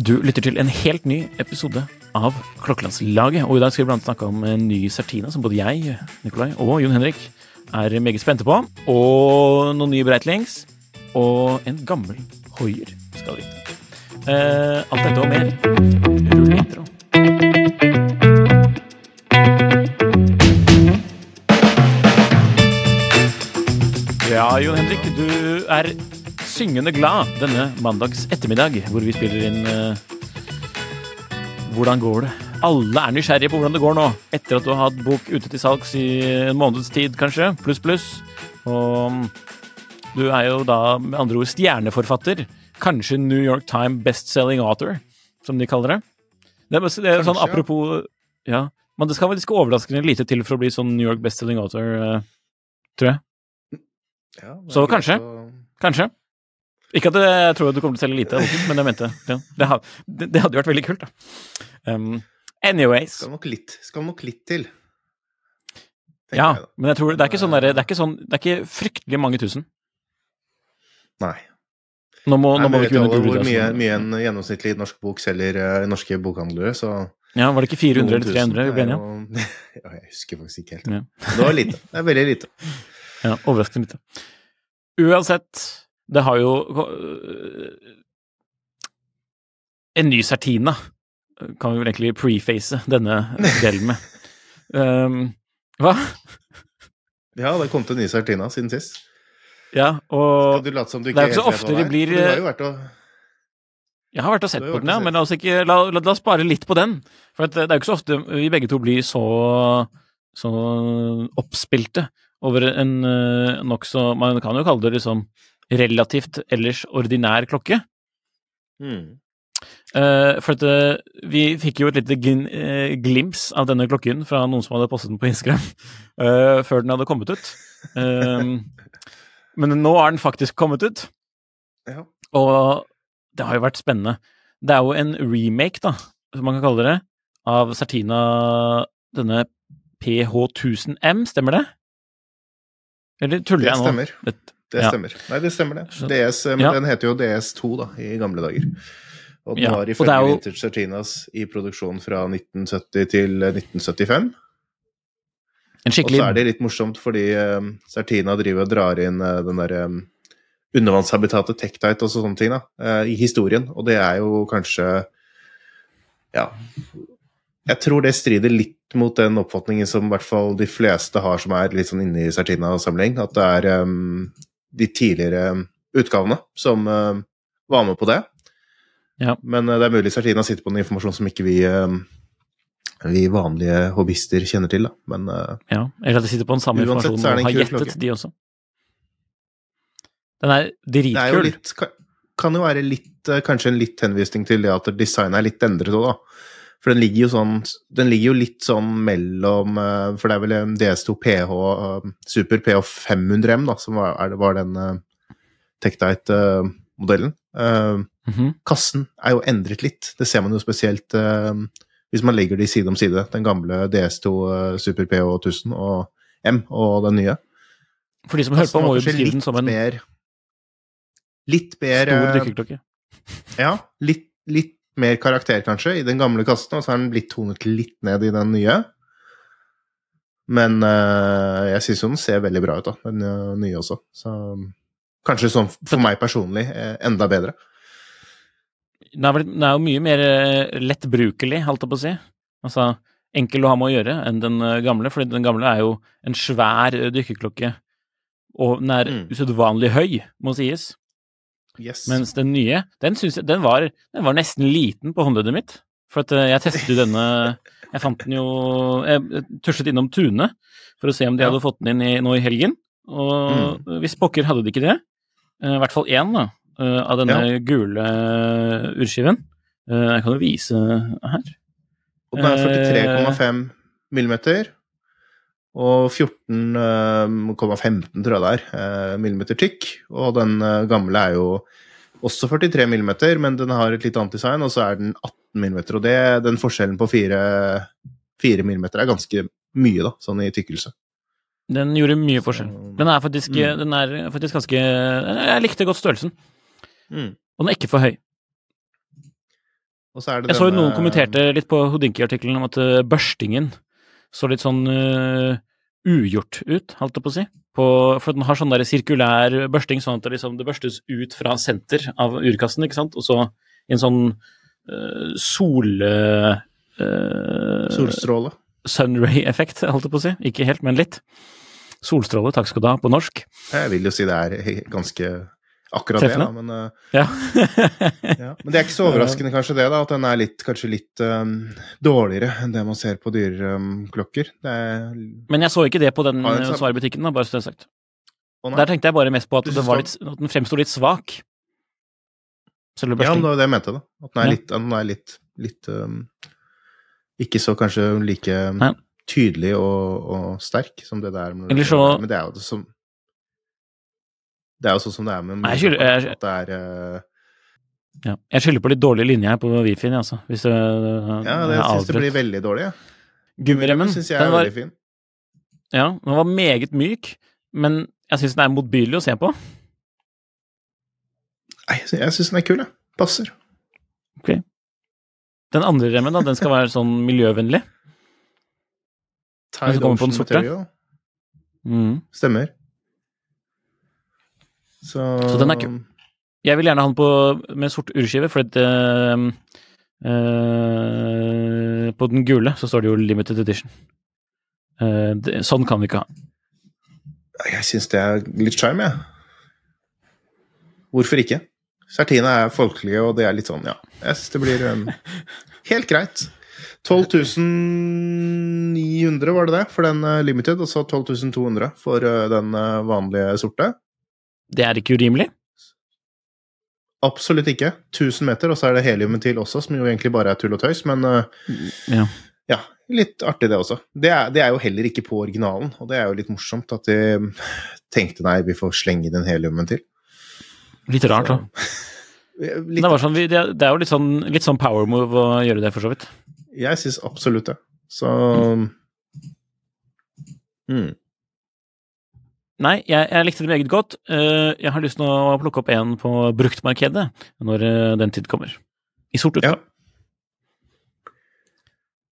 Du lytter til en helt ny episode av Klokkelandslaget, og i dag skal vi blant snakke om en ny Sertina, som både jeg, Nikolai og Jon Henrik er meget spente på, og noen nye Breitlings, og en gammel Hoier skal vi vite. Eh, alt dette og mer. Rull intro. Ja, Jon Henrik, du er syngende glad denne mandags ettermiddag, hvor vi spiller inn uh, Hvordan går det? Alle er nysgjerrige på hvordan det går nå, etter at du har hatt bok ute til salgs i en måneds tid, kanskje, pluss, pluss. Og mm, du er jo da med andre ord stjerneforfatter. Kanskje New York Time bestselling author, som de kaller det. Det er, det er sånn apropos Ja, men det skal vel ikke overraskende lite til for å bli sånn New York bestselling author, uh, tror jeg. Ja, Så kanskje. å- Kanskje. Ikke at det- jeg tror at du kommer til å selge lite, men jeg mente ja, det, det, det hadde jo vært veldig kult, da. Um, anyways. Skal nok litt, skal nok litt til. Ja, jeg men jeg tror det er ikke sånn der, det er ikke sånn Det er ikke fryktelig mange tusen. Nei. Nå må, Nei, nå må vi ikke google hvor mye, mye en gjennomsnittlig norsk bok selger eh, i norske bokhandlere, så Ja, var det ikke 400 eller 300 vi ble enige om? Ja, jeg husker faktisk ikke helt. Ja. Det var lite. Det er veldig lite. Ja, overraskende lite. Uansett, det har jo øh, En ny Sertina kan vi vel egentlig preface denne delen med. Um, hva? Ja, det kom til en ny Sartina siden sist. Ja, og det er jo ikke så ofte de blir, Du har eh, jo vært og Jeg har vært og sett på den, ja, men la oss, ikke, la, la, la oss spare litt på den. For at det er jo ikke så ofte vi begge to blir så, så oppspilte over en nokså Man kan jo kalle det liksom relativt ellers ordinær klokke. mm. Uh, for at uh, vi fikk jo et lite eh, glims av denne klokken fra noen som hadde postet den på Instagram uh, før den hadde kommet ut. Men nå er den faktisk kommet ut. Ja. Og det har jo vært spennende. Det er jo en remake, da, som man kan kalle det, av Sertina denne PH1000M, stemmer det? Eller tuller Det jeg nå? stemmer. Det, stemmer. Ja. Nei, det stemmer det. DS, eh, men Ja. den heter jo DS2 da, i gamle dager. Og den Ja, var ifølge jo- Vintage Sartinas i produksjon fra 1970 til eh, 1975. en Og så er det litt morsomt fordi um, Sartina driver og drar inn uh, den der um, undervannshabitatet Tektite og sånne ting da, uh, i historien. Og det er jo kanskje Ja. Jeg tror det strider litt mot den oppfatningen som i hvert fall de fleste har som er litt sånn inne i Sartina-samling. At det er eh, de tidligere utgavene som eh, var med på det. Ja. Men eh, det er mulig Sartina sitter på noe informasjon som ikke vi eh, vi vanlige hobbyister kjenner til, da. Men eh, Ja, eller at de sitter på den samme Uansett informasjonen og har gjettet, klokke. de også. Den er det er jo dritkul. litt kan, jo være litt eh, Kanskje en litt henvisning til det at designet er litt endret òg, da. For den ligger jo sånn Den ligger jo litt sånn mellom eh, For det er vel en DS2 PH eh, Super PH 500M, da, som var, var den uh, Tektite modellen. Mm -hmm. kassen er jo endret litt. Det ser man jo spesielt eh, hvis man legger de side om side. Den gamle DS2 eh, Super PH 1000 og M og den nye. For de som hører på, må jo beskrive den som en mer Litt mer stor eh, dykkerklokke. Ja, litt, litt mer karakter, kanskje, i den gamle kassen, og så er den blitt tonet litt ned i den nye. Men uh, jeg syns jo den ser veldig bra ut, da, den eh, nye også. Så kanskje sånn for meg personlig eh, enda bedre. Den er, vel, den er jo mye mer lettbrukelig, holdt jeg på å si. Altså enkel å ha med å gjøre enn den gamle, fordi den gamle er jo en svær dykkerklokke, og den er Mm. usedvanlig høy, må sies. Yes. Mens den nye, den, jeg, den, var, den var nesten liten på håndleddet mitt. For at eh, jeg testet denne Jeg fant den jo Jeg tusjet innom Tune for å se om de Ja. hadde fått den inn i, nå i helgen. Og hvis pokker hadde de ikke det, eh, i hvert fall én da, eh, av denne gule eh, urskiven. Jeg kan jo vise her. Og den er eh, 43,5 millimeter. Og 14,15 tror jeg det er, eh, millimeter tykk. Og den eh, gamle er jo også 43 millimeter, men den har et litt annet design, og så er den 18 millimeter. Og det, den forskjellen på 4, 4 millimeter er ganske mye, da, sånn i tykkelse. Den gjorde mye forskjell. Så- Den er faktisk, Mm. den er faktisk ganske Jeg likte godt størrelsen. Mm. Og den er ikke for høy. Så Jeg så jo noen kommenterte litt på Houdinki-artikkelen om at eh, børstingen så litt sånn uh, ugjort ut, holdt jeg på å si. På, for den har sånn der sirkulær børsting, sånn at det, liksom, det børstes ut fra senter av urkassen, ikke sant, og så i en sånn uh, sol... eh, eh, Solstråle. Sunray-effekt, holdt jeg på å si. Ikke helt, men litt. Solstråle, takk skal du ha, på norsk. Jeg vil jo si det er ganske akkurat det, da, men uh, Ja. Ja, men det er ikke så overraskende kanskje det, da, at den er litt, kanskje litt um, dårligere enn det man ser på dyrklokker. det er men jeg så ikke det på den Ja, er eh, svarebutikken, da, bare så det er sagt. Å. Der tenkte jeg bare mest på at, litt, at den fremsto litt svak. Ja, det var det jeg mente, da. At den er litt, den er litt, litt um, Ikke så kanskje like um, Nei. tydelig og, og sterk som det der. Men, så- Men det er jo det som Det er jo sånn som det er med Nei, jeg skylder- jeg- er uh, Ja. Jeg skylder på litt dårlig linje her på Wifi-en, altså. Hvis det, Ja, det syns det blir veldig dårlig. Ja. Gummiremmen, syns jeg den er var, veldig fin. ja, den var meget myk, men jeg syns den er motbydelig å se på. Nei, jeg syns den er kul, jeg. Passer. Ok. Den andre remmen, da, den skal være sånn miljøvennlig. Tide Ocean. Material. Mm. Stemmer. Så, Så den er kul. Jeg vil gjerne ha den på, med sort urskive, for det, eh, eh, på den gule så står det jo limited edition. Uh, det, sånn kan vi ikke ha. Jeg syns det er litt sjarm, jeg. Hvorfor ikke? Sertina er folkelige, og det er litt sånn, ja. Jeg syns det blir um, helt greit. 12.900 var det det for den uh, limited, og så 12.200 for uh, den uh, vanlige sorte. Det er ikke urimelig. Absolutt ikke. 1000 meter, og så er det heliumen til også, som jo egentlig bare er tull og tøys, men uh, Ja. ja, litt artig det også. Det er, det er jo heller ikke på originalen, og det er jo litt morsomt at de tenkte nei, vi får slenge den heliumen til. Litt rart, da. Litt, Det, var sånn, det det er jo litt sånn, litt sånn power move å gjøre det, for så vidt. Jeg syns absolutt det. Så mm. Nei, jeg, jeg likte det meget godt. Eh, jeg har lyst til å plukke opp en på bruktmarkedet når eh, den tid kommer. I sort Ja. utgave.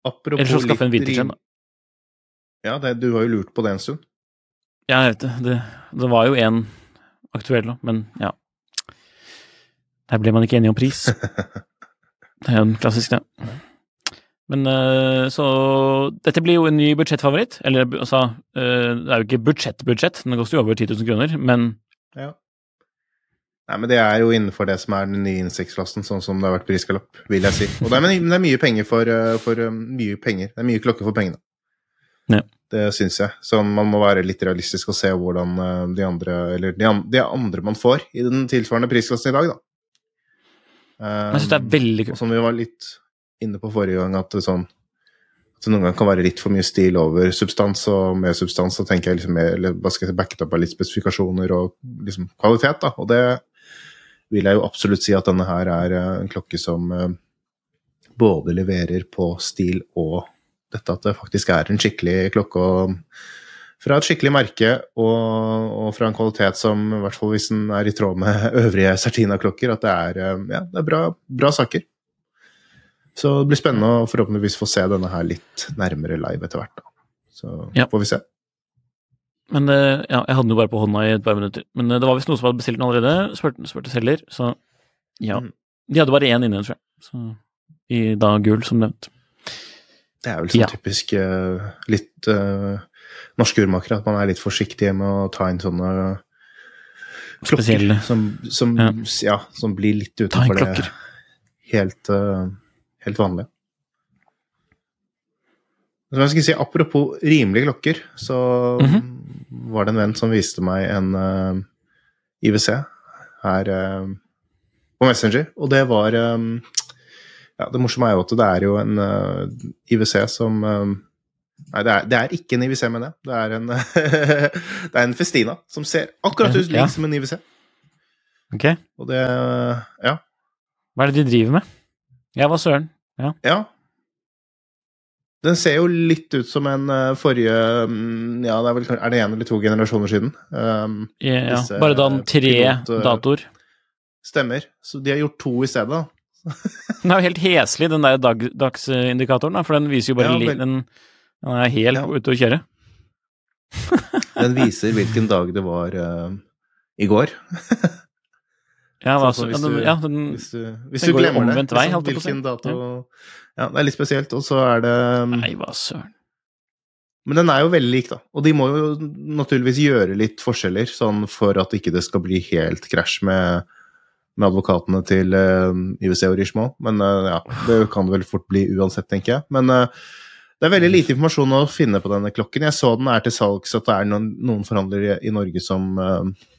Apropos Eller så skaffe en vintage en, da. Ja, det, du har jo lurt på det en stund. Ja, jeg vet det. det. Det var jo en aktuell nå, men ja. Der ble man ikke enig om pris. Det er jo en klassisk, det. Men eh, så Dette blir jo en ny budsjettfavoritt. Eller altså eh, Det er jo ikke budsjettbudsjett, den koster jo over 10 000 kroner, men Ja. Nei, men det er jo innenfor det som er den nye insektklassen, sånn som det har vært prisgalopp, vil jeg si. Og det er, men det er mye penger for, uh, for um, mye penger. Det er mye klokke for pengene. Ja. Det syns jeg. Så man må være litt realistisk og se hvordan de andre Eller de, de andre man får i den tilsvarende prisklassen i dag, da. jeg syns det er veldig kult. som vi var litt inne på forrige gang, at det, sånn, at det noen ganger kan være litt for mye stil over substans, og med substans så tenker jeg liksom mer eller hva skal jeg si, backet opp av litt spesifikasjoner og liksom kvalitet, da. Og det vil jeg jo absolutt si at denne her er eh, en klokke som eh, både leverer på stil og dette at det faktisk er en skikkelig klokke fra et skikkelig merke og, og, fra en kvalitet som, i hvert fall hvis den er i tråd med øvrige Sertina-klokker, at det er, eh, ja, det er bra, bra, saker. Så det blir spennende å forhåpentligvis få se denne her litt nærmere live etter hvert. Da. Så ja. får vi se. Men ja, jeg hadde den jo bare på hånda i et par minutter. Men det var visst noen som hadde bestilt den allerede, spurte, spurte selger, så ja. Mm. De hadde bare én inne, tror jeg. Så, I da gul, som nevnt. Det er vel sånn ja. typisk uh, litt uh, norske urmakere, at man er litt forsiktig med å ta inn sånne klokker som, som, ja. ja. som blir litt utenfor det helt, uh, helt vanlig. Som jeg skulle si, Apropos rimelige klokker, så mm -hmm. var det en venn som viste meg en uh, IWC her uh, på Messenger, og det var um, ja, Det morsomme er jo at det er jo en uh, IWC som um, Nei, det er, det er, ikke en IWC, mener jeg. Det er en, det er en Festina som ser akkurat ut ja. som en IWC. Okay. Og det Ja. Hva er det de driver med? Ja, hva søren. Ja. ja. Den ser jo litt ut som en uh, forrige um, Ja, det er vel er det én eller to generasjoner siden. Um, ja, ja. Bare da tre pilot, uh, datoer. Stemmer. Så de har gjort to i stedet. da. den er jo helt heslig, den der dag, dagsindikatoren, for den viser jo bare ja, vel... den, den, er helt ja. ute å kjøre. den viser hvilken dag det var uh, i går. ja, altså, hvis, du, ja, den, hvis, du, hvis du glemmer det, vei, liksom, hvilken dato ja, det er litt spesielt. Og så er det um, Nei, hva søren. Men den er jo veldig lik, da. Og de må jo naturligvis gjøre litt forskjeller, sånn for at ikke det skal bli helt krasj med, med advokatene til uh, IWC og Richemont. Men uh, ja, det kan det vel fort bli uansett, tenker jeg. Men uh, det er veldig lite informasjon å finne på denne klokken. Jeg så den er til salgs, at det er noen, noen forhandlere i Norge som, uh,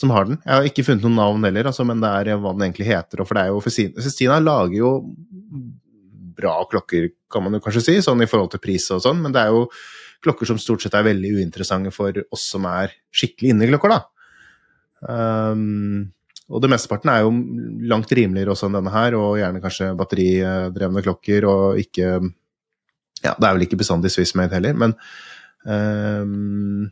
som har den. Jeg har ikke funnet noen navn heller, altså, men det er hva den egentlig heter. For det er jo Festina lager jo bra klokker, kan man jo kanskje si, sånn i forhold til pris og sånn, men det er jo klokker som stort sett er veldig uinteressante for oss som er skikkelig inne i klokker, da. Um, og det mesteparten er jo langt rimeligere også enn denne her, og gjerne kanskje batteridrevne klokker, og ikke Ja, det er vel ikke bestandig Swissmade heller, men um,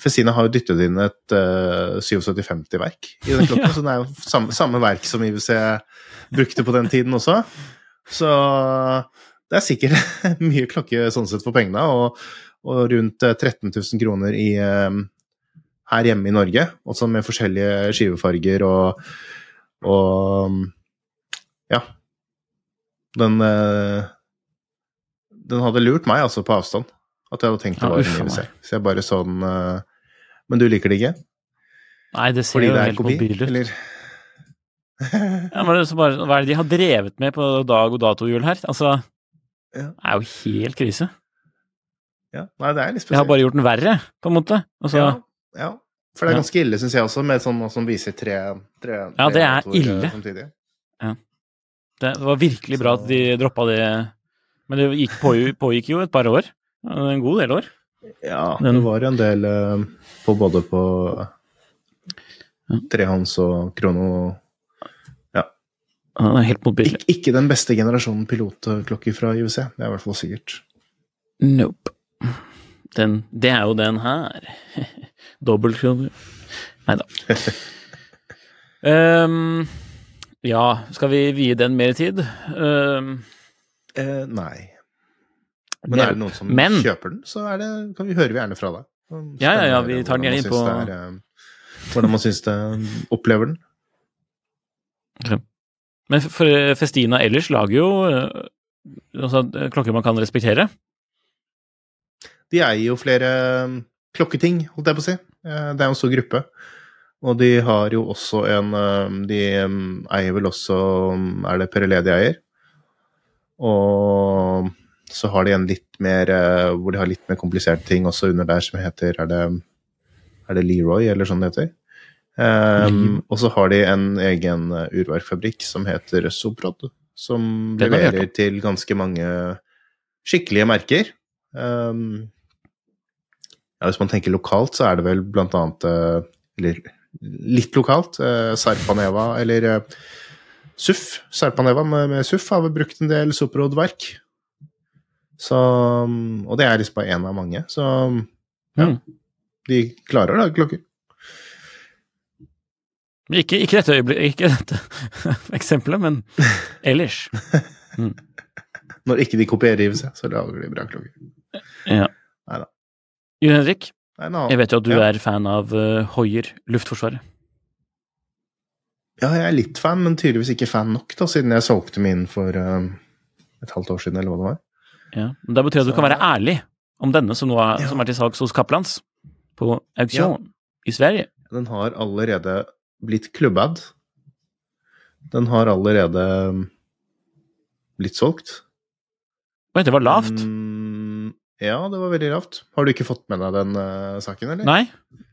Festina har jo dyttet inn et uh, 7750-verk i den klokka, så det er jo samme, samme verk som IWC brukte på den tiden også. Så det er sikkert mye klokke sånn sett for pengene, og, og rundt 13 eh, 000 kroner i, uh, her hjemme i Norge, også med forskjellige skivefarger og, og ja. Den, uh, den hadde lurt meg altså på avstand, at jeg hadde tenkt det var en IWC. Så jeg bare sånn Men du liker det ikke? Nei, det ser Fordi jo helt mobilt ut. Eller? ja, men det bare, hva er det de har drevet med på dag- og datohjul her? Altså, det er jo helt krise. Ja, nei, det er litt spesielt. De har bare gjort den verre, på en måte. Altså, ja, ja, for det er ganske ille, syns jeg også, med sånn som viser tre, tre, tre Ja, det er motorer, ille. Samtidig. Ja. Det, var virkelig bra at de droppa det, men det gikk, pågikk jo et par år. En god del år. Ja, det var en del eh, på både på trehånds og krono han er helt motbydelig. Ik ikke den beste generasjonen pilotklokker fra UC, det er i hvert fall sikkert. Nope. Den, det er jo den her. Dobbeltkroner. Nei da. um, ja, skal vi vie den mer tid? Um, eh, nei. Men er det noen som Men, kjøper den, så det, kan vi høre vi gjerne fra deg. Ja, ja, ja, vi tar den gjerne inn på er, eh, Hvordan man syns det opplever den. Okay. Men for Festina ellers lager jo eh, altså, klokker man kan respektere? De eier jo flere klokketing, holdt jeg på å si. Eh, det er jo en stor gruppe. Og de har jo også en De eier vel også Er det Perelé de eier? Og så har de en litt mer eh, Hvor de har litt mer kompliserte ting også under der, som heter Er det, er det Leroy, eller sånn det heter? Um, og så har de en egen uh, urverkfabrikk som heter Soprod, som leverer til ganske mange skikkelige merker. Um, ja, hvis man tenker lokalt, så er det vel blant annet uh, Eller litt lokalt. Uh, Sarpaneva, eller uh, SUF. Sarpaneva med, med SUF har vel brukt en del Soprod-verk. Så Og det er liksom bare én av mange. Så ja, Mm. de klarer å lage klokker. Men Ikke, ikke dette øyeblikket, ikke dette eksempelet, men ellers. Når ikke de kopierer seg, så lager de bra klokker. Ja. Neida. Jon Henrik, Nei, en jeg vet jo at du Ja. er fan av uh, Hoier, Luftforsvaret. Ja, jeg er litt fan, men tydeligvis ikke fan nok, da, siden jeg solgte min for uh, et halvt år siden, eller hva det var. Ja. Men Det betyr at du Så- kan være ærlig om denne som, er, Ja. som er til salgs hos Kaplans på auksjon i Sverige. Den har allerede blitt klubbad. Den har allerede mm, blitt solgt. Oi, det var lavt. Mm, ja, det var veldig lavt. Har du ikke fått med deg den uh, saken, eller? Nei,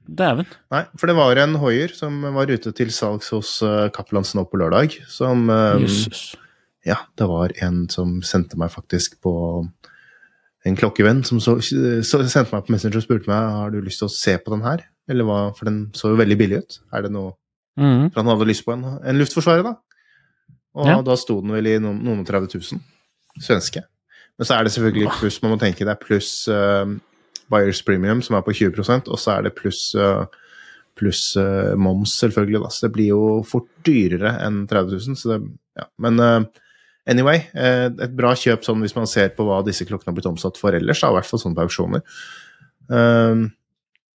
dæven. Nei, for det var en hoier som var ute til salgs hos uh, Kaplans nå på lørdag. Som um, Jøsses. Ja, det var en som sendte meg faktisk på En klokkevenn som så, så sendte meg på Messenger og spurte meg har du lyst til å se på den her. Eller hva, For den så jo veldig billig ut. Er det noe mm. For han hadde lyst på en, en luftforsvarer, da. Og Ja. da sto den vel i noen, noen og 30 000 svenske. Men så er det selvfølgelig pluss, man må tenke det er pluss uh, Buyers Premium, som er på 20% og så er det pluss uh, pluss uh, moms, selvfølgelig. Da. Så det blir jo fort dyrere enn 30 000. Så det, ja. Men eh, anyway, eh, et bra kjøp sånn hvis man ser på hva disse klokkene har blitt omsatt for ellers, da, i hvert fall sånn på auksjoner. Um,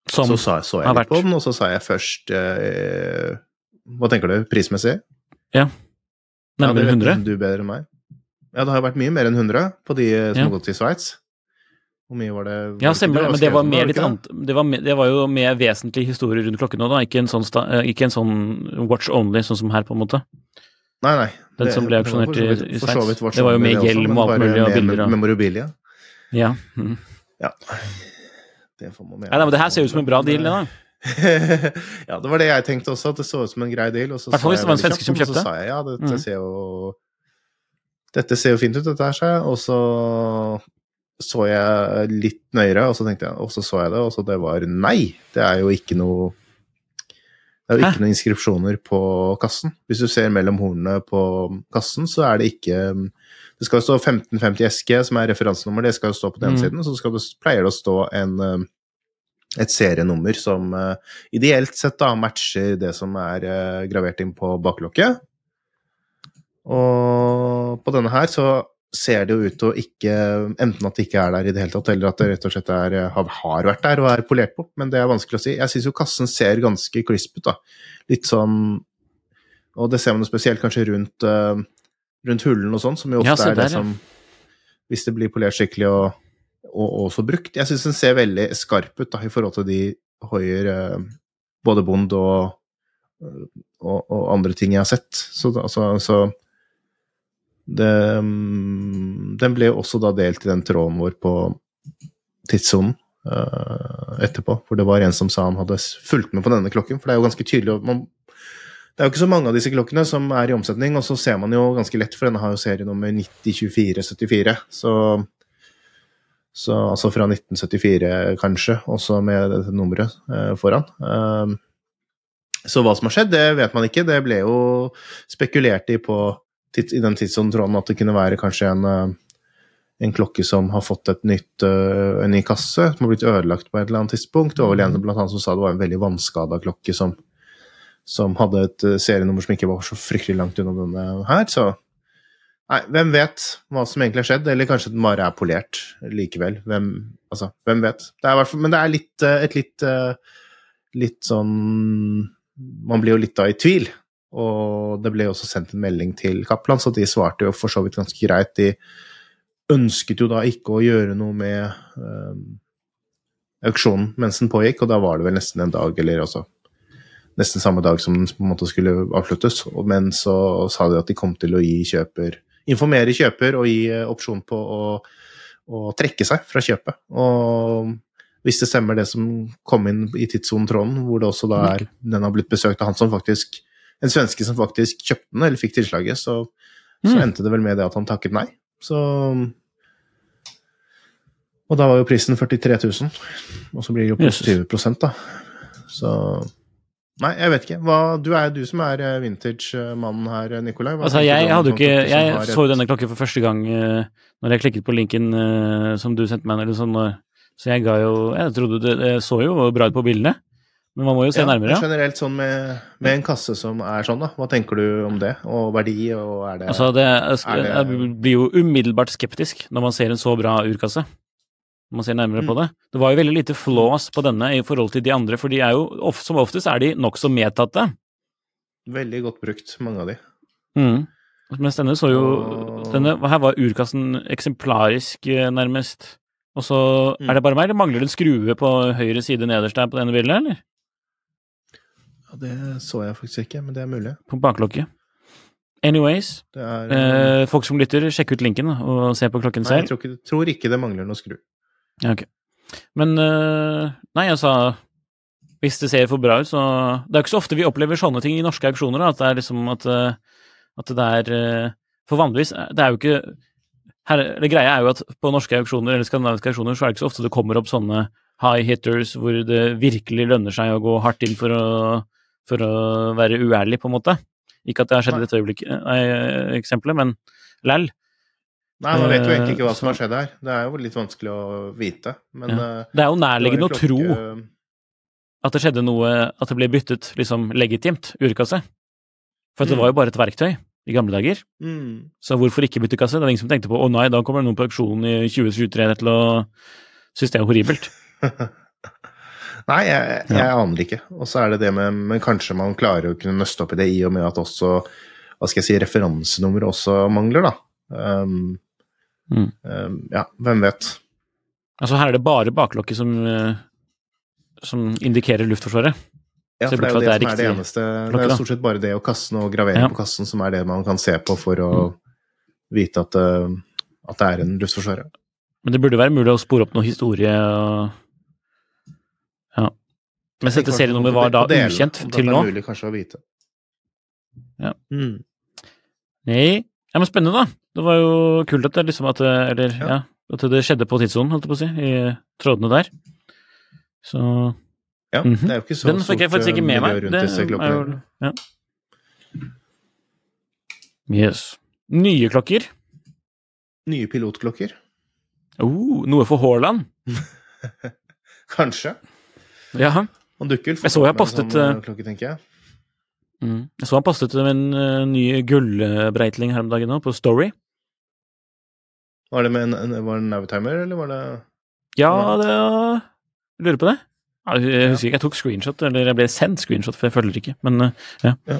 så, så så jeg har litt på den, og så sa jeg først uh, Hva tenker du prismessig? nærmere ja, det 100. Du bedre enn meg. Ja, det har vært mye mer enn 100 på de eh, som Ja. har gått til Sveits. Hvor mye var det? Ja, var stemmer det, men det var det, litt annet det var, det var jo med vesentlig historie rundt klokken nå, da. Ikke en sånn, ikke en sånn watch only, sånn som her, på en måte. Nei, nei. Den som ble auksjonert i- Sveits. Det var jo sånn med hjelm og alt mulig og med bilder av Memorabilia. Ja. Mm. Ja. Det får man med. Nei, nei, men det her ser ut som en bra deal, det, da. ja, det var det jeg tenkte også, at det så ut som en grei deal. Og så Hvertfall sa jeg svenske som kjøpte. og. Så sa jeg ja, dette mm. ser jo Dette ser jo fint ut, dette her, sa jeg. Og så så jeg litt nøyere, og så tenkte jeg, og så så jeg det, og så det var nei. Det er jo ikke noe det er jo Hæ? ikke noen inskripsjoner på kassen. Hvis du ser mellom hornene på kassen, så er det ikke Det skal jo stå 1550 SG, som er referansenummer, det skal jo stå på den Mm. siden. Så skal det, pleier det å stå en, eh, et serienummer som eh, ideelt sett da matcher det som er eh, gravert inn på baklokket. Og på denne her så ser det jo ut til å ikke Enten at det ikke er der i det hele tatt, eller at det rett og slett er, har, har vært der og er polert på, men det er vanskelig å si. Jeg syns jo kassen ser ganske crisp ut, da. Litt sånn Og det ser man jo spesielt kanskje rundt, eh, rundt hullene og sånn, som jo ofte Ja, er det som Hvis det blir polert skikkelig og, og også brukt. Jeg syns den ser veldig skarp ut da, i forhold til de Hoier eh, både Bond og, og, og andre ting jeg har sett. Så, altså, så det, mm, Den ble også da delt i den tråden vår på tidssonen uh, etterpå, hvor det var en som sa han hadde fulgt med på denne klokken. For det er jo ganske tydelig man, Det er jo ikke så mange av disse klokkene som er i omsetning, og så ser man jo ganske lett, for denne har jo serienummer 902474. Så, så altså fra 1974, kanskje, også med dette nummeret uh, foran. Uh, så hva som har skjedd, det vet man ikke. Det ble jo spekulert i på i den tidsåndtråden at det kunne være kanskje en, eh, en klokke som har fått et nytt, eh, en ny kasse, som har blitt ødelagt på et eller annet tidspunkt. Det var vel en blant annet som sa det var en veldig vannskada klokke som, som hadde et eh, serienummer som ikke var så fryktelig langt unna denne her. Så nei, hvem vet hva som egentlig har skjedd, eller kanskje den bare er polert likevel. Hvem, altså, hvem vet. Det er men det er litt, et litt, litt sånn Man blir jo litt da i tvil. Og det ble også sendt en melding til Kaplan, så de svarte jo for så vidt ganske greit. De ønsket jo da ikke å gjøre noe med øh, auksjonen mens den pågikk, og da var det vel nesten en dag, eller også nesten samme dag som den på en måte skulle avsluttes. Men så sa de at de kom til å gi kjøper Informere kjøper og gi eh, opsjon på å, å trekke seg fra kjøpet. Og hvis det stemmer det som kom inn i tidssonetråden, hvor det også da er Den har blitt besøkt av han som faktisk En svenske som faktisk kjøpte den, eller fikk tilslaget, så, så Mm. endte det vel med det at han takket nei. Så Og da var jo prisen 43 000, og så blir det jo Jesus. 20 da. Så Nei, jeg vet ikke. Hva, du er du som er eh, vintage-mannen her, Nikolai. Hva Altså, jeg hadde ikke sånn som Jeg et- så jo denne klokken for første gang uh, når jeg klikket på linken uh, som du sendte meg, eller sånn, uh, så jeg ga jo Jeg trodde det, det så jo bra ut på bildene, men man må jo se Ja, nærmere. Generelt sånn med, med en kasse som er sånn, da. Hva tenker du om det? Og verdi, og er det Altså, det, jeg, Er det- jeg blir jo umiddelbart skeptisk når man ser en så bra urkasse. Når man ser nærmere på det. Det var jo veldig lite flås på denne i forhold til de andre, for de er jo, som oftest er de nokså medtatte. veldig godt brukt, mange av de? Mm. Mens denne så jo Og- denne, Her var urkassen eksemplarisk, eh, nærmest. Og så Mm. Er det bare meg, eller mangler det en skrue på høyre side nederst der på denne bildet, eller? Det så jeg faktisk ikke, men det er mulig. På baklokket. Anyways, er eh, folk som lytter, sjekk ut linken og se på klokken Nei, jeg tror ikke, tror ikke det mangler noe skru. Ja, ok. Men eh, Nei, altså Hvis det ser for bra ut, så Det er jo ikke så ofte vi opplever sånne ting i norske auksjoner, da, at det er liksom at, eh, at det er eh, For vanligvis eh, Det er jo ikke her, det Greia er jo at på norske auksjoner eller skandinaviske auksjoner så er det ikke så ofte det kommer opp sånne high hitters hvor det virkelig lønner seg å gå hardt inn for å, for å være uærlig, på en måte. Ikke at det har skjedd i dette øyeblikket, nei, eksempelet, men læll. Nei, man vet Eh, egentlig ikke hva som har skjedd her. Det er jo litt vanskelig å vite, men Ja. eh, Det er jo nærliggende å tro at det skjedde noe At det ble byttet liksom legitimt urkasse. For det Mm. var jo bare et verktøy i gamle dager. mm. Så hvorfor ikke bytte kasse? Det er ingen som tenkte på å nei, da kommer det noen på auksjon i 2023 til å synes det er horribelt. Nei, jeg, jeg aner ikke. Og så er det det med Men kanskje man klarer å kunne nøste opp i det i og med at også hva skal jeg si, referansenummeret også mangler, da. Um, Mm. um, ja, hvem vet. Altså her er det bare baklokket som, eh, som indikerer Luftforsvaret. Ja, for det er jo det, det, er som er det eneste Det er jo stort sett bare det og kassen og gravering Ja. på kassen som er det man kan se på for å vite at, uh, at det er en Luftforsvaret. Men det burde være mulig å spore opp noe historie og Ja. Mens dette serienummer var da ukjent til nå. Det er mulig kanskje å vite. Ja. Mm. Nei. Ja, men spennende, da. Det var jo kult at det liksom at Eller, ja. Ja. At det skjedde på tidssonen, holdt jeg på å si, i trådene der. Så Ja, Mhm. det er jo ikke så Den fikk jeg faktisk ikke med meg. Det er jo- ja. Yes. Nye klokker. Nye pilotklokker? Oh, noe for Haaland. Kanskje. Ja. Han dukker vel med en postet, sånn, eh, uh, klokke, tenker jeg. Mm. Jeg så han postet med en uh, ny gullbreitling her om dagen nå, på Story. Var det med en, en, var det en Navitimer, eller var det Ja, det var... lurer på det. Jeg husker ikke, jeg tok screenshot, eller jeg ble sendt screenshot, for jeg følger ikke, men eh, ja.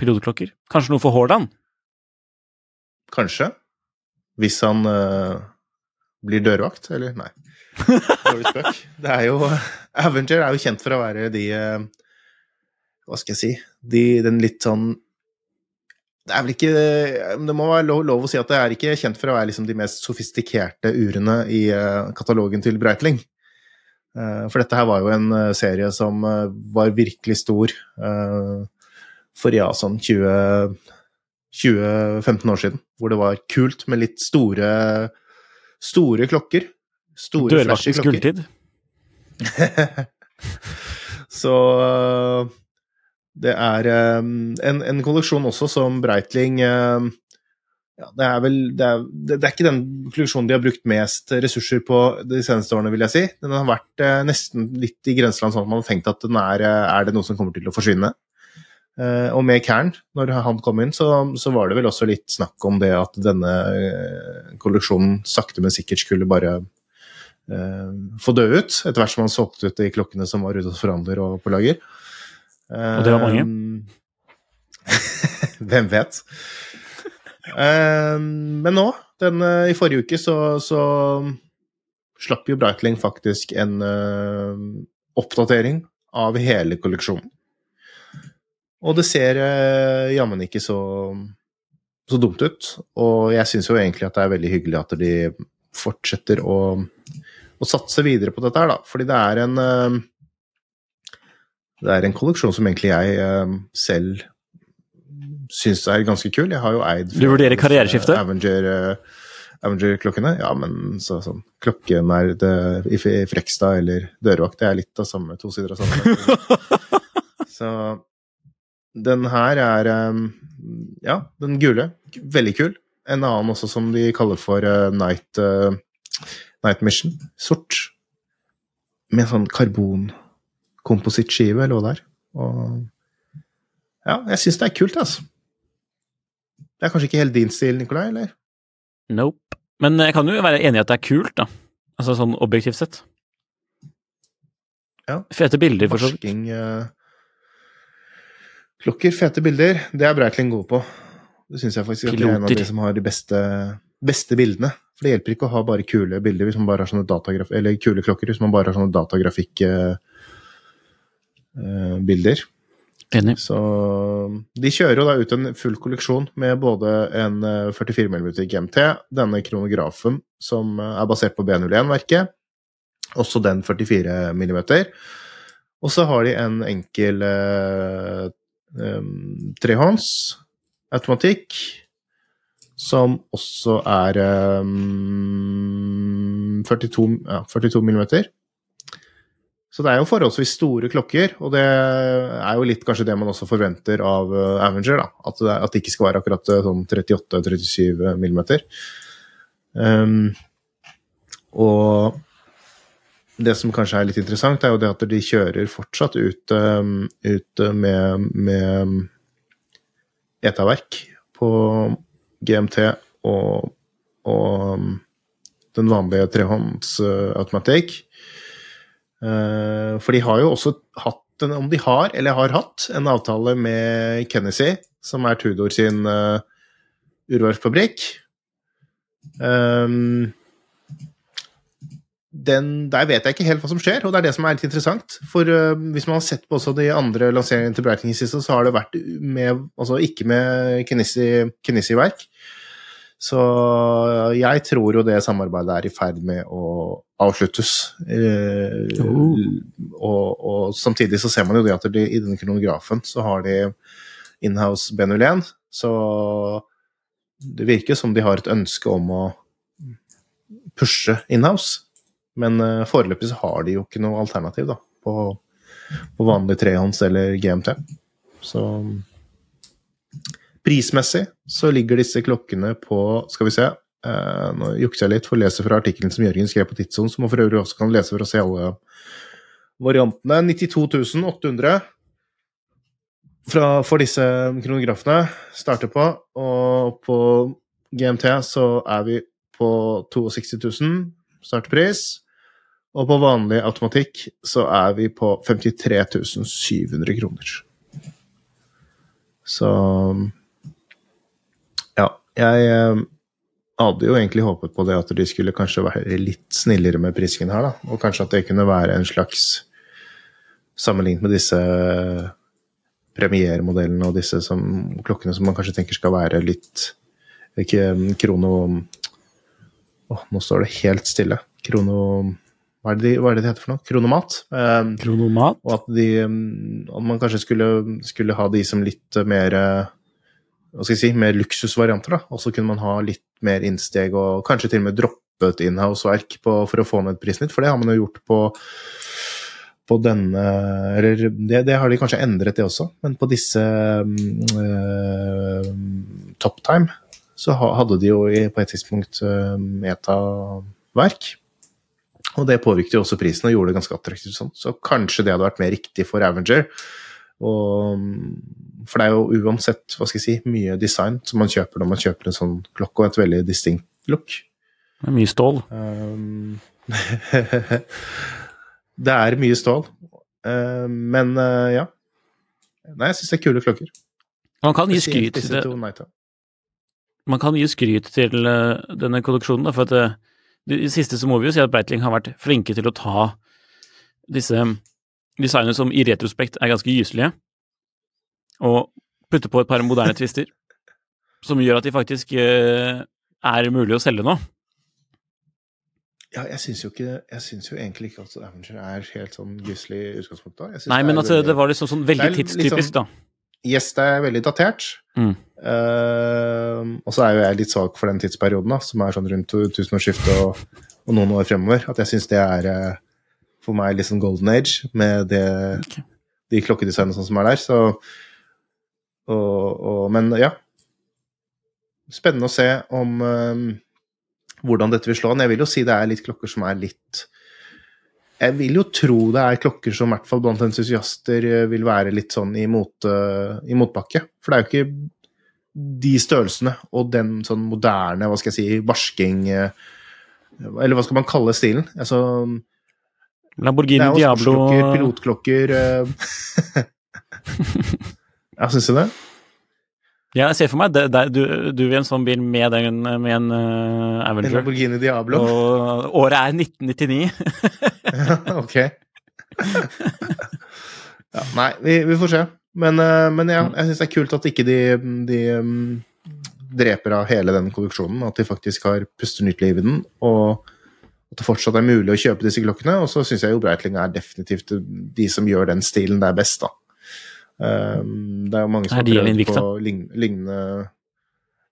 Pilotklokker. Kanskje noe for Haaland? Kanskje. Hvis han uh, blir dørvakt, eller? Nei. Dårlig spøk. Det er jo Avenger er jo kjent for å være de uh, Hva skal jeg si de, Den litt sånn Det er vel ikke Det må være lov, lov å si at det er ikke kjent for å være liksom de mest sofistikerte urene i uh, katalogen til Breitling. For dette her var jo en serie som var virkelig stor for ja, sånn 20 20-15 år siden, hvor det var kult med litt store store klokker. Store, flashy Dørvaktens gulltid. Så øh, det er øh, en, en kolleksjon også som Breitling øh, ja, det er vel det er, det er ikke den kolleksjonen de har brukt mest ressurser på de seneste årene, vil jeg si. Den har vært nesten litt i grenseland sånn at man har tenkt at den er, er det noe som kommer til å forsvinne. Eh, og med Cairn, når han kom inn, så, så var det vel også litt snakk om det at denne eh, kolleksjonen sakte, men sikkert skulle bare uh, få dø ut, etter hvert som han solgte ut de klokkene som var ute hos forhandler og på lager. Og det var mange. Hvem vet? Men nå, den, i forrige uke, så, så slapp jo Breitling faktisk en uh, oppdatering av hele kolleksjonen. Og det ser eh, jammen ikke så, så dumt ut. Og jeg syns jo egentlig at det er veldig hyggelig at de fortsetter å, å satse videre på dette her, da. Fordi det er en eh, Det er en kolleksjon som egentlig jeg eh, selv syns er ganske kul. Jeg har jo eid Du vurderer karriereskifte? Avenger, eh, Avenger-klokkene. Ja, men så, sånn klokkenerd eh, i Frekstad eller dørvakt, det er litt av samme, to sider av samme. så den her er eh, Ja, den gule. Veldig kul. En annen også som de kaller for eh, Night, eh, Night Mission. Sort. Med sånn karbonkomposittskive, eller der. er. Og ja, jeg syns det er kult, altså. Det er kanskje ikke helt din stil, Nikolai, eller? Nope. Men jeg kan jo være enig i at det er kult, da. Altså sånn objektivt sett. Ja. Fete bilder, for så vidt. Forsking eh, Klokker, fete bilder, det er Breitling god på. Det syns jeg faktisk at det er en av de som har de beste, beste bildene. For det hjelper ikke å ha bare kule bilder hvis man bare har sånne datagraf eller kule klokker hvis man bare har sånne datagrafikkbilder. bilder. Enig. Så de kjører jo da ut en full kolleksjon med både en eh, 44 mm GMT, denne kronografen som eh, er basert på B01-verket, også den 44 mm. Og så har de en enkel eh, em, trehånds automatikk, som også er um, 42, ja, 42 mm. Så det er jo forholdsvis store klokker, og det er jo litt kanskje det man også forventer av eh, Avenger. da, At det, at det ikke skal være akkurat eh, sånn 38-37 millimeter. Um, og det som kanskje er litt interessant, er jo det at de kjører fortsatt ut, um, ut med, med ETA-verk på GMT og, og um, den vanlige trehånds uh. For de har jo også hatt en, om de har, eller har hatt, en avtale med Kennessy, som er Tudor sin uh, urverksfabrikk. Um, den, der vet jeg ikke helt hva som skjer, og det er det som er litt interessant. For uh, hvis man har sett på også de andre lanseringene til Breitling i siste, så har det vært med, altså ikke med Kenissi-verk. Så jeg tror jo det samarbeidet er i ferd med å avsluttes. Eh, og, og samtidig så ser man jo det at de, i denne kronografen så har de inhouse B01, så det virker som de har et ønske om å pushe inhouse. Men uh, foreløpig så har de jo ikke noe alternativ da, på, på vanlig trehånds eller GMT. Så prismessig så ligger disse klokkene på Skal vi se uh, Nå jukser jeg litt for å lese fra artikkelen som Jørgen skrev på Tidssonen, som man for øvrig også kan lese for å se alle variantene. 92 800 fra, for disse kronografene starter på, og på GMT så er vi på 62 000 startpris. Og på vanlig automatikk så er vi på 53 700 kroner. Så Ja, jeg eh, hadde jo egentlig håpet på det at de skulle kanskje være litt snillere med prisingen her, da. Og kanskje at det kunne være en slags Sammenlignet med disse premiermodellene og disse som, klokkene som man kanskje tenker skal være litt Ikke krono Åh, nå står det helt stille. Krono hva er, det hva er det det heter for noe? Kronomat. Eh, Kronomat? og at, de, mm, at man kanskje skulle, skulle ha de som litt mer eh, hva skal jeg si, mer luksusvarianter. da, Og så kunne man ha litt mer innsteg og kanskje til og med droppet inhouse-verk for å få ned prisen litt, for det har man jo gjort på på denne Eller det, det har de kanskje endret, det også, men på disse eh, Top Time så hadde de jo på et tidspunkt eh, metaverk. Og det påvirket jo også prisen og gjorde det ganske attraktivt sånn. Så kanskje det hadde vært mer riktig for Avenger. Og, for det er jo uansett hva skal jeg si, mye design som man kjøper når man kjøper en sånn klokke, og et veldig distinct look. Det er mye stål. Um, det er mye stål. Uh, men uh, ja. Nei, jeg syns det er kule klokker. Man kan gi skryt til, Nighta. Man kan gi skryt til eh, denne kolleksjonen, da, for at eh, det, det siste så må vi jo si at Breitling har vært flinke til å ta disse designene som i retrospekt er ganske gyselige, og putte på et par moderne twister, som gjør at de faktisk eh, er mulig å selge nå. Ja, jeg syns jo ikke Jeg syns jo egentlig ikke at Avenger er helt sånn gyselig i utgangspunktet. Nei, men er altså, det var liksom sånn veldig tidstypisk, liksom, da. Yes, det er veldig datert. Mm. Uh, og så er jo jeg litt svak for den tidsperioden, da, som er sånn rundt tusenårsskiftet og, og noen år fremover. At jeg syns det er eh, for meg litt sånn golden age med det, de klokkedesignene sånn som er der. Så og, og, Men ja. Spennende å se om um, hvordan dette vil slå an. Jeg vil jo si det er litt klokker som er litt jeg vil jo tro det er klokker som i hvert fall blant entusiaster eh, vil være litt sånn i, mot, i motbakke. For det er jo ikke de størrelsene og den sånn moderne, hva skal jeg si, varsking eh, Eller hva skal man kalle stilen? Altså, Lamborghini Diablo pilotklokker Jeg syns du det? Ja, jeg ser for meg det, det, du, du i en sånn bil med, den, med en Avenger. En Lamborghini Diablo? Og året er 1999. ok. ja, nei, vi, vi får se. Men, uh, men ja, jeg syns det er kult at ikke de, de um, dreper av hele den kolleksjonen. At de faktisk har puster nytt liv i den. Og at det fortsatt er mulig å kjøpe disse klokkene. Og så syns jeg jo Breitling er definitivt de som gjør den stilen der best, da. Um, det er jo mange som har prøvd på lignende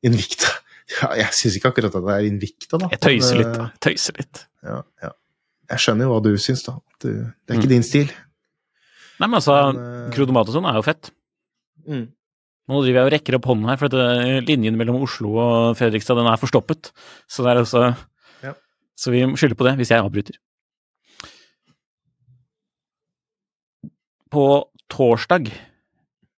Invicta. Ja, jeg syns ikke akkurat at det er Invicta, da. Jeg tøyser litt, da. Jeg tøyser litt. ja, ja. Jeg skjønner jo hva du syns, da. Det er ikke Mm. din stil. Nei, men altså, Men, eh, og sånn er jo fett. Mm. Nå driver jeg og rekker opp hånden her, for at eh, linjen mellom Oslo og Fredrikstad den er forstoppet. Så er altså Ja. Så vi skylder på det hvis jeg avbryter. På torsdag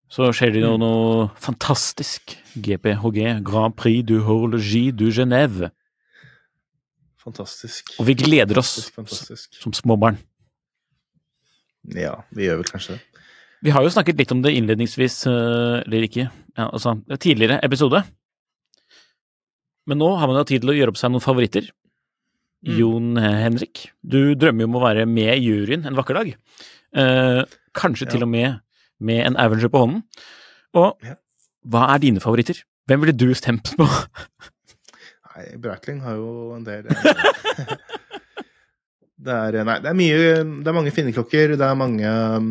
så skjer det jo Mm. noe fantastisk. GPHG, Grand Prix du Horlogie du Genève. Fantastisk. Og vi gleder oss Fantastisk, fantastisk. som småbarn. Ja, vi gjør vel kanskje det. Vi har jo snakket litt om det innledningsvis, eh, eller ikke, ja, altså tidligere episode. Men nå har man jo tid til å gjøre opp seg noen favoritter. Mm. Jon Henrik, du drømmer jo om å være med i juryen en vakker dag. Eh, kanskje Ja. til og med med en Avenger på hånden. Og hva er dine favoritter? Hvem ville du stemt på? Nei, Breitling har jo en del eh, Det er Nei, det er mye Det er mange finneklokker. Det er mange um,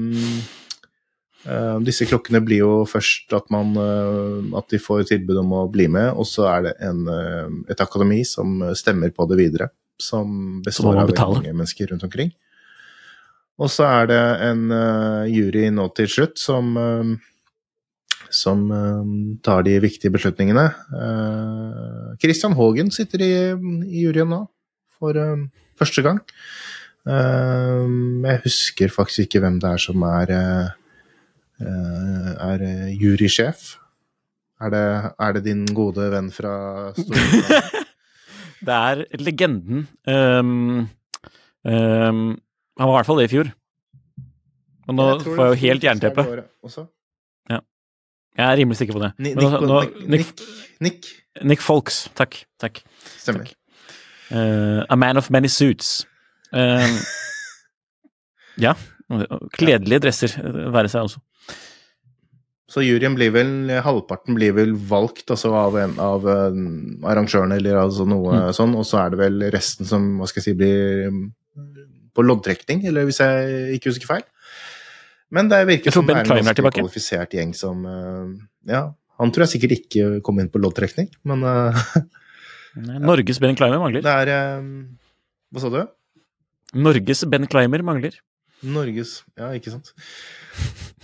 uh, Disse klokkene blir jo først at man uh, At de får tilbud om å bli med, og så er det en, uh, et akademi som stemmer på det videre. Som består av mange mennesker rundt omkring. Og så er det en eh, jury nå til slutt som eh, som eh, tar de viktige beslutningene. Christian Haagen sitter i, i juryen nå, for første gang. Jeg husker faktisk ikke hvem det er som er, er jurysjef. Er det, er det din gode venn fra Storbritannia? Det er legenden Um, ehm, Han var i hvert fall det i fjor. Og nå Jeg får jeg jo helt er jernteppe. Ja. Jeg er rimelig sikker på det. Ni- Men nå- Nick, nå- Nick, Nick, Nick, Nick Folks. Takk. Takk. Stemmer. Takk. Uh, a man of many suits. Uh, ja. Kledelige dresser eh, være seg også. Så juryen blir vel, halvparten blir vel valgt altså av en av arrangørene, eller altså noe Mm. sånn, og så er det vel resten som, hva skal jeg si, blir på loddtrekning, eller hvis jeg ikke husker feil. Men det virker som det er en ganske kvalifisert gjeng som eh, Ja, han tror jeg sikkert ikke kom inn på loddtrekning, men eh, Norges Ben Climber mangler. det er eh, Hva sa du? Norges Ben Climber mangler. Norges Ja, ikke sant.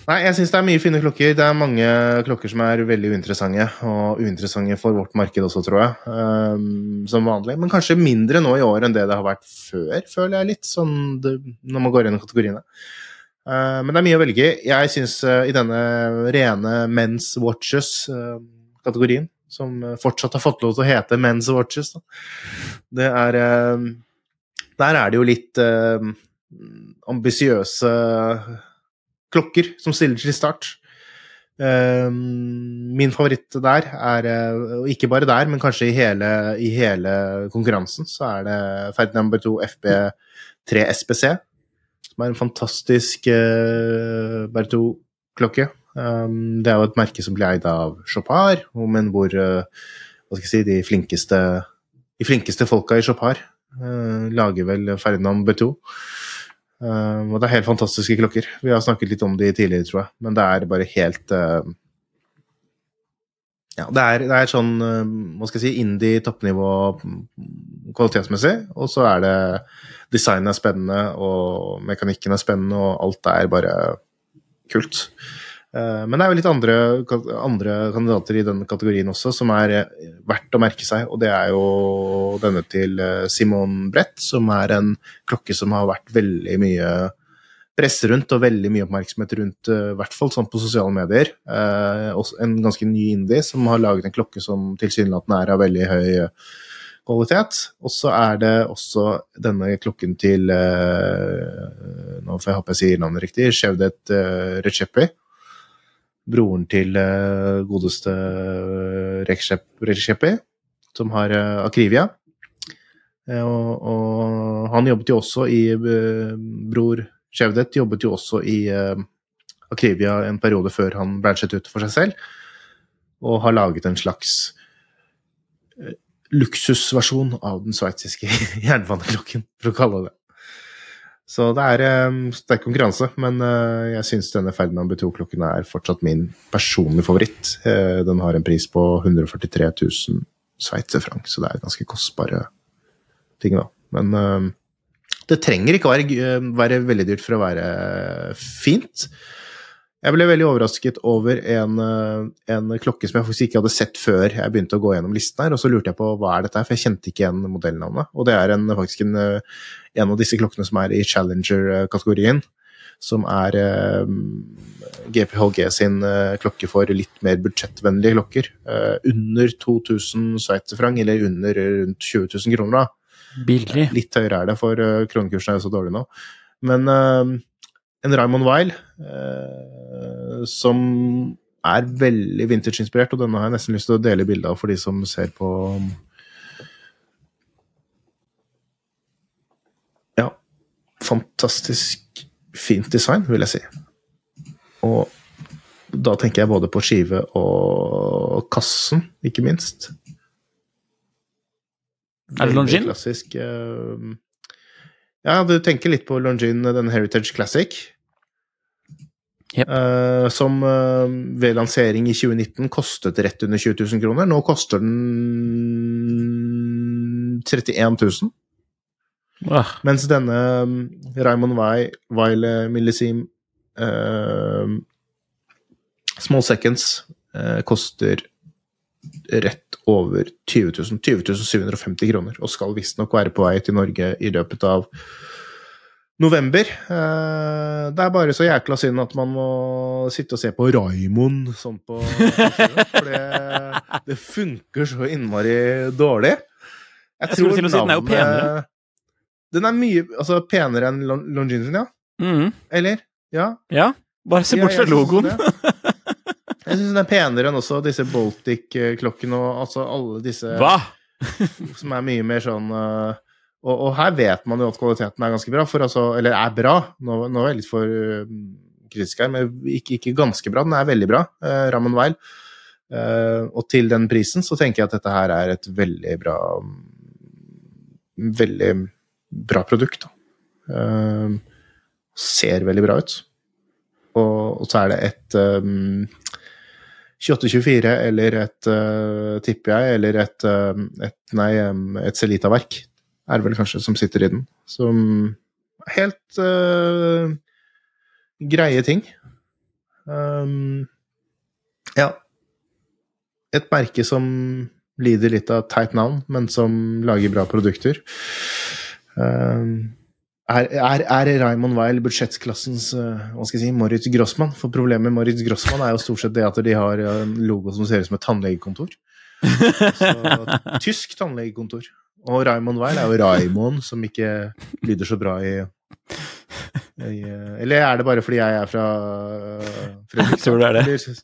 Nei, jeg syns det er mye fine klokker. Det er mange klokker som er veldig uinteressante, og uinteressante for vårt marked også, tror jeg. um, som vanlig. Men kanskje mindre nå i år enn det det har vært før, føler jeg litt, sånn det, når man går gjennom kategoriene. Uh, men det er mye å velge i. Jeg syns i denne rene Men's Watches-kategorien, som eh, fortsatt har fått lov til å hete Men's Watches, da. det er eh, Der er det jo litt uh, ambisiøse klokker som stiller til start. Eh, min favoritt der er, eh, og ikke bare der, men kanskje i hele, i hele konkurransen, så er det Ferdinand Bertou FB3 SPC, som er en fantastisk uh, Bertou-klokke. Um, det er jo et merke som blir eid av Chopard, men hvor eh, hva skal jeg si, de flinkeste, de flinkeste folka i Chopard eh, lager vel Ferdinand Bertou. Uh, og det er helt fantastiske klokker. Vi har snakket litt om de tidligere, tror jeg. Men det er bare helt uh, Ja, det er, det er sånn uh, hva skal jeg si, indie toppnivå mm, kvalitetsmessig. Og så er det Designet er spennende, og mekanikken er spennende, og alt er bare kult. Uh, men det er jo litt andre, andre kandidater i denne kategorien også som er uh, verdt å merke seg, og det er jo denne til uh, Simon Brett, som er en klokke som har vært veldig mye press rundt og veldig mye oppmerksomhet rundt, i hvert fall sånn på sosiale medier. En ganske ny indie som har laget en klokke som tilsynelatende er av veldig høy kvalitet. Og så er det også denne klokken til Nå får jeg håpe jeg sier navnet riktig. Shevdet Recepi. Broren til uh, godeste uh, som har uh, Akrivia. Eh, Og, og han jobbet jo også i eh, Bror Sjevdet, jobbet jo også i eh, Akrivia en periode før han branchet ut for seg selv, og har laget en slags eh, luksusversjon av den sveitsiske jernbaneklokken, for å kalle det. Så det er um, sterk konkurranse, men uh, jeg syns denne Ferdinand Betou-klokken er fortsatt min personlige favoritt. Uh, den har en pris på 143 000 sveitserfranc, så det er ganske kostbare ting, da. Men uh, det trenger ikke være, g- være veldig dyrt for å være fint. Jeg ble veldig overrasket over en, eh, en klokke som jeg faktisk ikke hadde sett før jeg begynte å gå gjennom listen her, og så lurte jeg på hva er dette her, for jeg kjente ikke igjen modellnavnet. Og det er en, faktisk en, eh, en av disse klokkene som er i Challenger-kategorien, som er eh, GPHG sin eh, klokke for litt mer budsjettvennlige klokker. Eh, under 2000 sveitserfranc, eller under rundt 20 000 kroner, da. Billig. Litt høyere er det, for kronekursen er jo så dårlig nå. Men eh, en Raymond Weil eh, som er veldig vintage-inspirert, og denne har jeg nesten lyst til å dele bilde av for de som ser på Ja, fantastisk fint design, vil jeg si. Og da tenker jeg både på skive og kassen, ikke minst. Er det Longin? Klassisk. eh, ja, du tenker litt på Longin, den Heritage Classic. Jep. Uh, som uh, ved lansering i 2019 kostet rett under 20 000 kroner. Nå koster den 31 000. Ah. Mens denne um, Raymond Wei, Weil eh, Millisim uh, Small Seconds eh, koster rett over 20 000. 20 750 kroner. Og skal visstnok være på vei til Norge i løpet av november. Eh, det er bare så jækla synd at man må sitte og se på Raymond sånn på For det, det funker så innmari dårlig. Jeg skulle tror navnet den er jo penere. Den er mye altså, penere enn Lon- Longines ja. Mm. Eller? Ja. Ja, bare se bort Ja, fra jeg synes logoen. Jeg syns den er penere enn også disse Baltic-klokkene og altså alle disse Hva? som er mye mer sånn uh, og, og, her vet man jo at kvaliteten er ganske bra, for altså, eller er bra. Nå, nå er jeg litt for uh, kritisk her, men ikke, ikke, ganske bra. Den er veldig bra, uh, Ramon Weil. Uh, og til den prisen så tenker jeg at dette her er et veldig bra Veldig bra produkt. Uh, ser veldig bra ut. Og, og, så er det et um, 2824 eller et, uh, tipper jeg, eller et, uh, et, nei, et Celita-verk er det vel kanskje som sitter i den. Som helt uh, greie ting. Um, ja. Et merke som lider litt av teit navn, men som lager bra produkter. Um, er, er, er Raymond Weil budsjettklassens uh, hva skal jeg si, Moritz Grossmann? For problemet med Moritz Grossmann er jo stort sett det at de har en logo som ser ut som et tannlegekontor. Så, tysk tannlegekontor. Og Raymond Weil er jo Raymond, som ikke lyder så bra i, i Eller er det bare fordi jeg er fra Fredrikstad? Jeg tror det er det.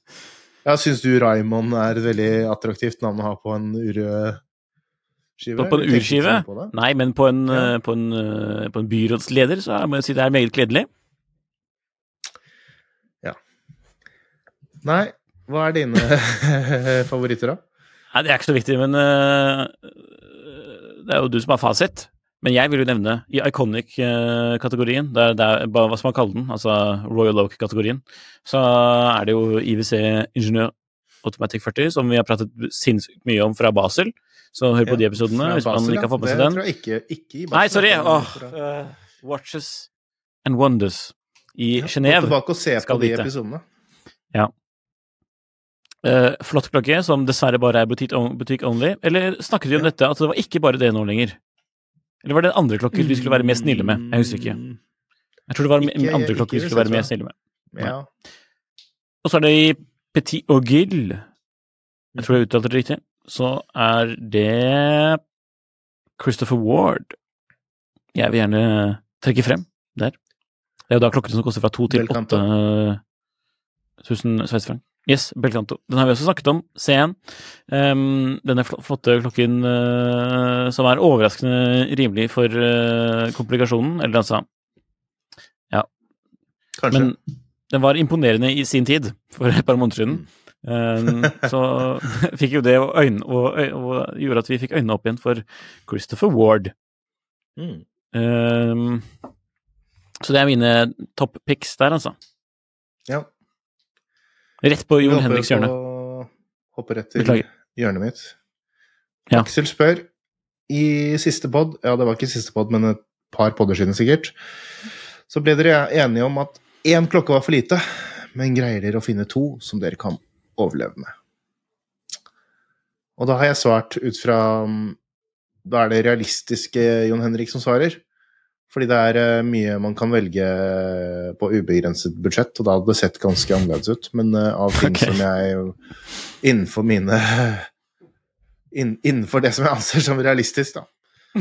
ja, Syns du Raymond er et veldig attraktivt navn å ha på en urskive? På, på en urskive? Nei, men på en, ja. på, en, på en, byrådsleder så må jeg si det er meget kledelig. Ja. Nei, hva er dine favoritter, da? Nei, Det er ikke så viktig, men uh, det er jo du som har fasit. Men jeg vil jo nevne, i Iconic-kategorien, det er, hva skal man kalle den, altså Royal Oak-kategorien, så er det jo IWC Ingeniør Automatic 40, som vi har pratet sinnssykt mye om fra Basel. Så hør på ja, de episodene hvis man ikke har fått med seg den. Det tror jeg ikke, ikke i Basel. Nei, sorry! Oh, uh, Watches and Wonders i ja, Genéve. Gå tilbake og se på de episodene. Ja. Uh, flott klokke, som dessverre bare er butikk only. Eller snakket vi om ja. dette, at det var ikke bare det nå lenger? Eller var det andre klokker vi skulle være mer snille med? Jeg husker ikke. Jeg tror det var ikke, andre klokker vi skulle være mer snille med. Ja. Og så er det i Petit og Gill, jeg tror jeg uttalte det riktig, så er det Christopher Ward jeg vil gjerne trekke frem der. Det er jo da klokkene som koster fra to til åtte tusen sveitsfranc. Yes, Belcanto. Den har vi også snakket om. C1. Um, denne flotte klokken uh, som er overraskende rimelig for uh, komplikasjonen, eller altså Ja. Kanskje. Men den var imponerende i sin tid, for et par måneder siden. Um, så fikk jo det øynene, og, og, gjorde at vi fikk øynene opp igjen for Christopher Ward. Mm. Um, så det er mine topp picks der, altså. Ja. Rett på Jon Henriks hjørne. Hopper rett til Beklager. hjørnet mitt. Ja. Aksel spør i siste pod, ja det var ikke siste pod, men et par podder siden sikkert, så ble dere enige om at én klokke var for lite, men greier dere å finne to som dere kan overleve med? Og da har jeg svart ut fra Da er det realistiske Jon Henrik som svarer. Fordi det er uh, mye man kan velge på ubegrenset budsjett, og da hadde det sett ganske annerledes ut. Men uh, av ting okay. som jeg Innenfor mine inn, Innenfor det som jeg anser som realistisk, da.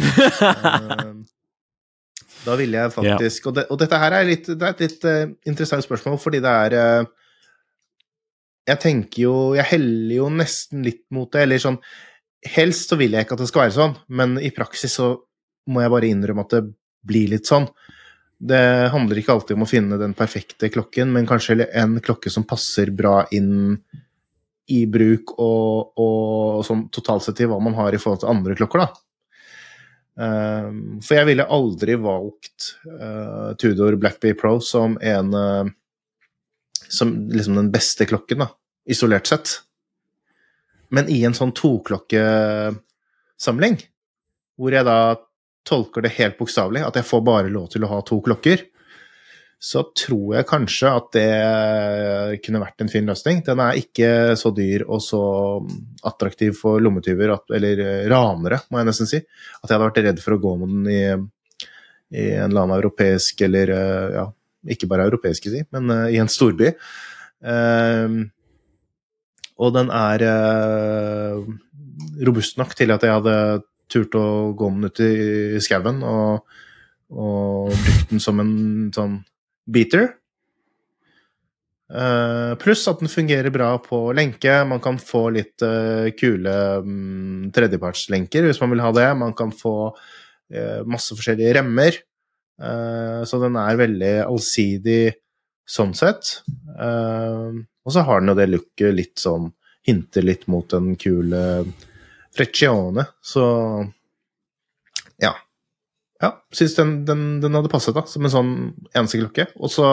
da ville jeg faktisk og, det, og, dette her er, litt, det er et litt interessant spørsmål, fordi det er Jeg tenker jo Jeg heller jo nesten litt mot det, eller sånn Helst så vil jeg ikke at det skal være sånn, men i praksis så må jeg bare innrømme at det blir litt sånn. Det handler ikke alltid om å finne den perfekte klokken, men kanskje en klokke som passer bra inn i bruk og, og sånn totalt sett til hva man har i forhold til andre klokker, da. Um, for jeg ville aldri valgt uh, Tudor Blackbee Pro som en uh, Som liksom den beste klokken, da, isolert sett. Men i en sånn toklokkesamling, hvor jeg da tolker det helt bokstavelig, at jeg får bare lov til å ha to klokker, så tror jeg kanskje at det kunne vært en fin løsning. Den er ikke så dyr og så attraktiv for lommetyver, eller ranere, må jeg nesten si, at jeg hadde vært redd for å gå med den i, i en eller annen europeisk, eller ja, ikke bare europeisk, si, men uh, i en storby. Uh, og den er uh, robust nok til at jeg hadde turte å gå med den ut i skauen og, og brukte den som en sånn beater. Uh, pluss at den fungerer bra på lenke. Man kan få litt uh, kule um, tredjepartslenker hvis man vil ha det. Man kan få uh, masse forskjellige remmer. Så den er veldig allsidig sånn sett. Og så har den jo det looket litt sånn Hinter litt mot den kule Freccione. Så ja. Ja, syns den, den, den hadde passet da, som en sånn eneste klokke. Og så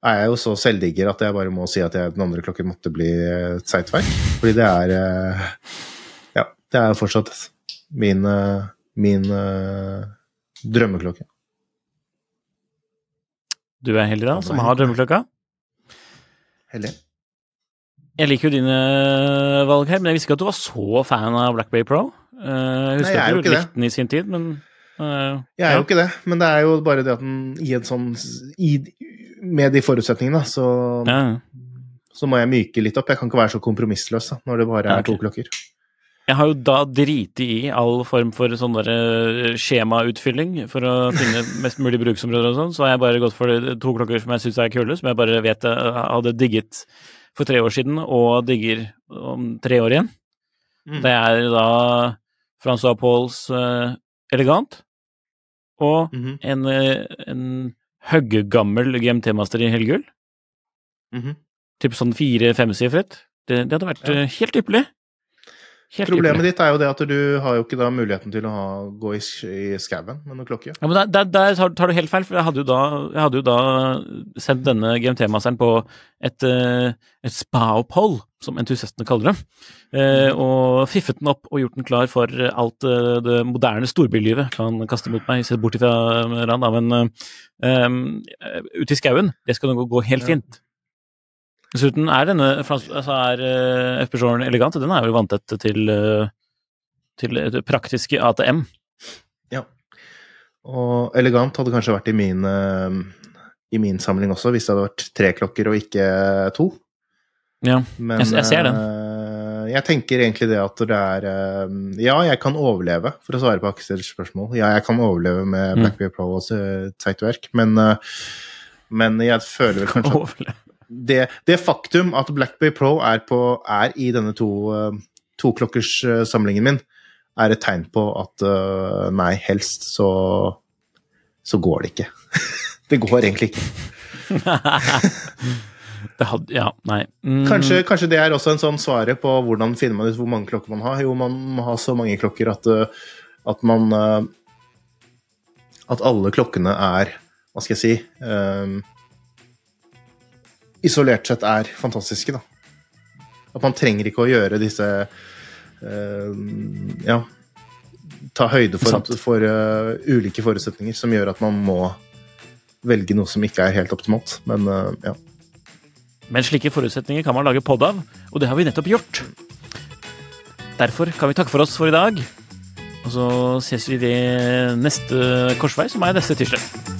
er jeg jo så selvdigger at jeg bare må si at jeg, den andre klokken måtte bli et Zeitwerk. Fordi det er eh, Ja, det er jo fortsatt min, eh, min uh, drømmeklokke. Du er heldig, da, som har drømmeklokka. Heldig. Jeg liker jo dine valg her, men jeg visste ikke at du var så fan av Blackberry Pro. Eh, Jeg husker Nei, jeg at du likte den i sin tid, men uh, Jeg er ja. jo ikke det, men det er jo bare det at den i en sånn i, Med de forutsetningene, så, Ja. så må jeg myke litt opp. Jeg kan ikke være så kompromissløs da, når det bare er okay. to klokker. Jeg har jo da driti i all form for sånn derre skjemautfylling for å finne mest mulig bruksområder og sånn, så har jeg bare gått for to klokker som jeg syns er kule, som jeg bare vet jeg hadde digget for tre år siden, og digger om tre år igjen. Mm. Det er da Francois Pauls uh, Elegant og Mhm, en, eh, en høggegammel GMT-master i helgull. mhm. Typ sånn fire-femsifret. Det, det hadde vært Ja. eh, helt ypperlig. Helt Problemet ditt er jo det at du har jo ikke da muligheten til å ha, gå i, i skauen med noen klokke. Ja, men der, der, der tar- tar du helt feil, for jeg hadde jo da, jeg hadde jo da sendt denne GMT-masteren på et, eh, et spa-opphold, som entusiastene kaller det, eh, og fiffet den opp og gjort den klar for alt eh, det moderne storbylivet kan kaste mot meg, sett bort ifra rand av en um, ute i skauen. Det skal nå gå helt Ja. fint. Dessuten er denne altså er uh, FP-Shorten elegant, og den er jo vanntett til, eh, til det praktiske ATM. Ja. Og elegant hadde kanskje vært i min, eh, i min samling også, hvis det hadde vært tre klokker og ikke to. Ja. Men Jeg- jeg ser den. eh, jeg tenker egentlig det at det er eh, Ja, jeg kan overleve, for å svare på Aksels spørsmål. Ja, jeg kan overleve med Mm. Blackberry Pro og Zeitwerk, men, eh, men jeg føler vel kanskje at. Det, det faktum at Blackberry Pro er, på, er i denne to, uh, toklokkerssamlingen min, er et tegn på at eh, nei, helst så, så går det ikke. det går egentlig ikke. det hadde Ja, nei. Mm, Kanskje, kanskje det er også en sånn svaret på hvordan finner man ut hvor mange klokker man har. Jo, man må ha så mange klokker at, eh, at man eh, At alle klokkene er Hva skal jeg si eh, Isolert sett er fantastiske, da. At man trenger ikke å gjøre disse uh, Ja Ta høyde for, for uh, ulike forutsetninger som gjør at man må velge noe som ikke er helt optimalt. Men uh, ja. Men slike forutsetninger kan man lage pod av, og det har vi nettopp gjort. Derfor kan vi takke for oss for i dag. Og så ses vi ved neste korsvei, som er neste tirsdag.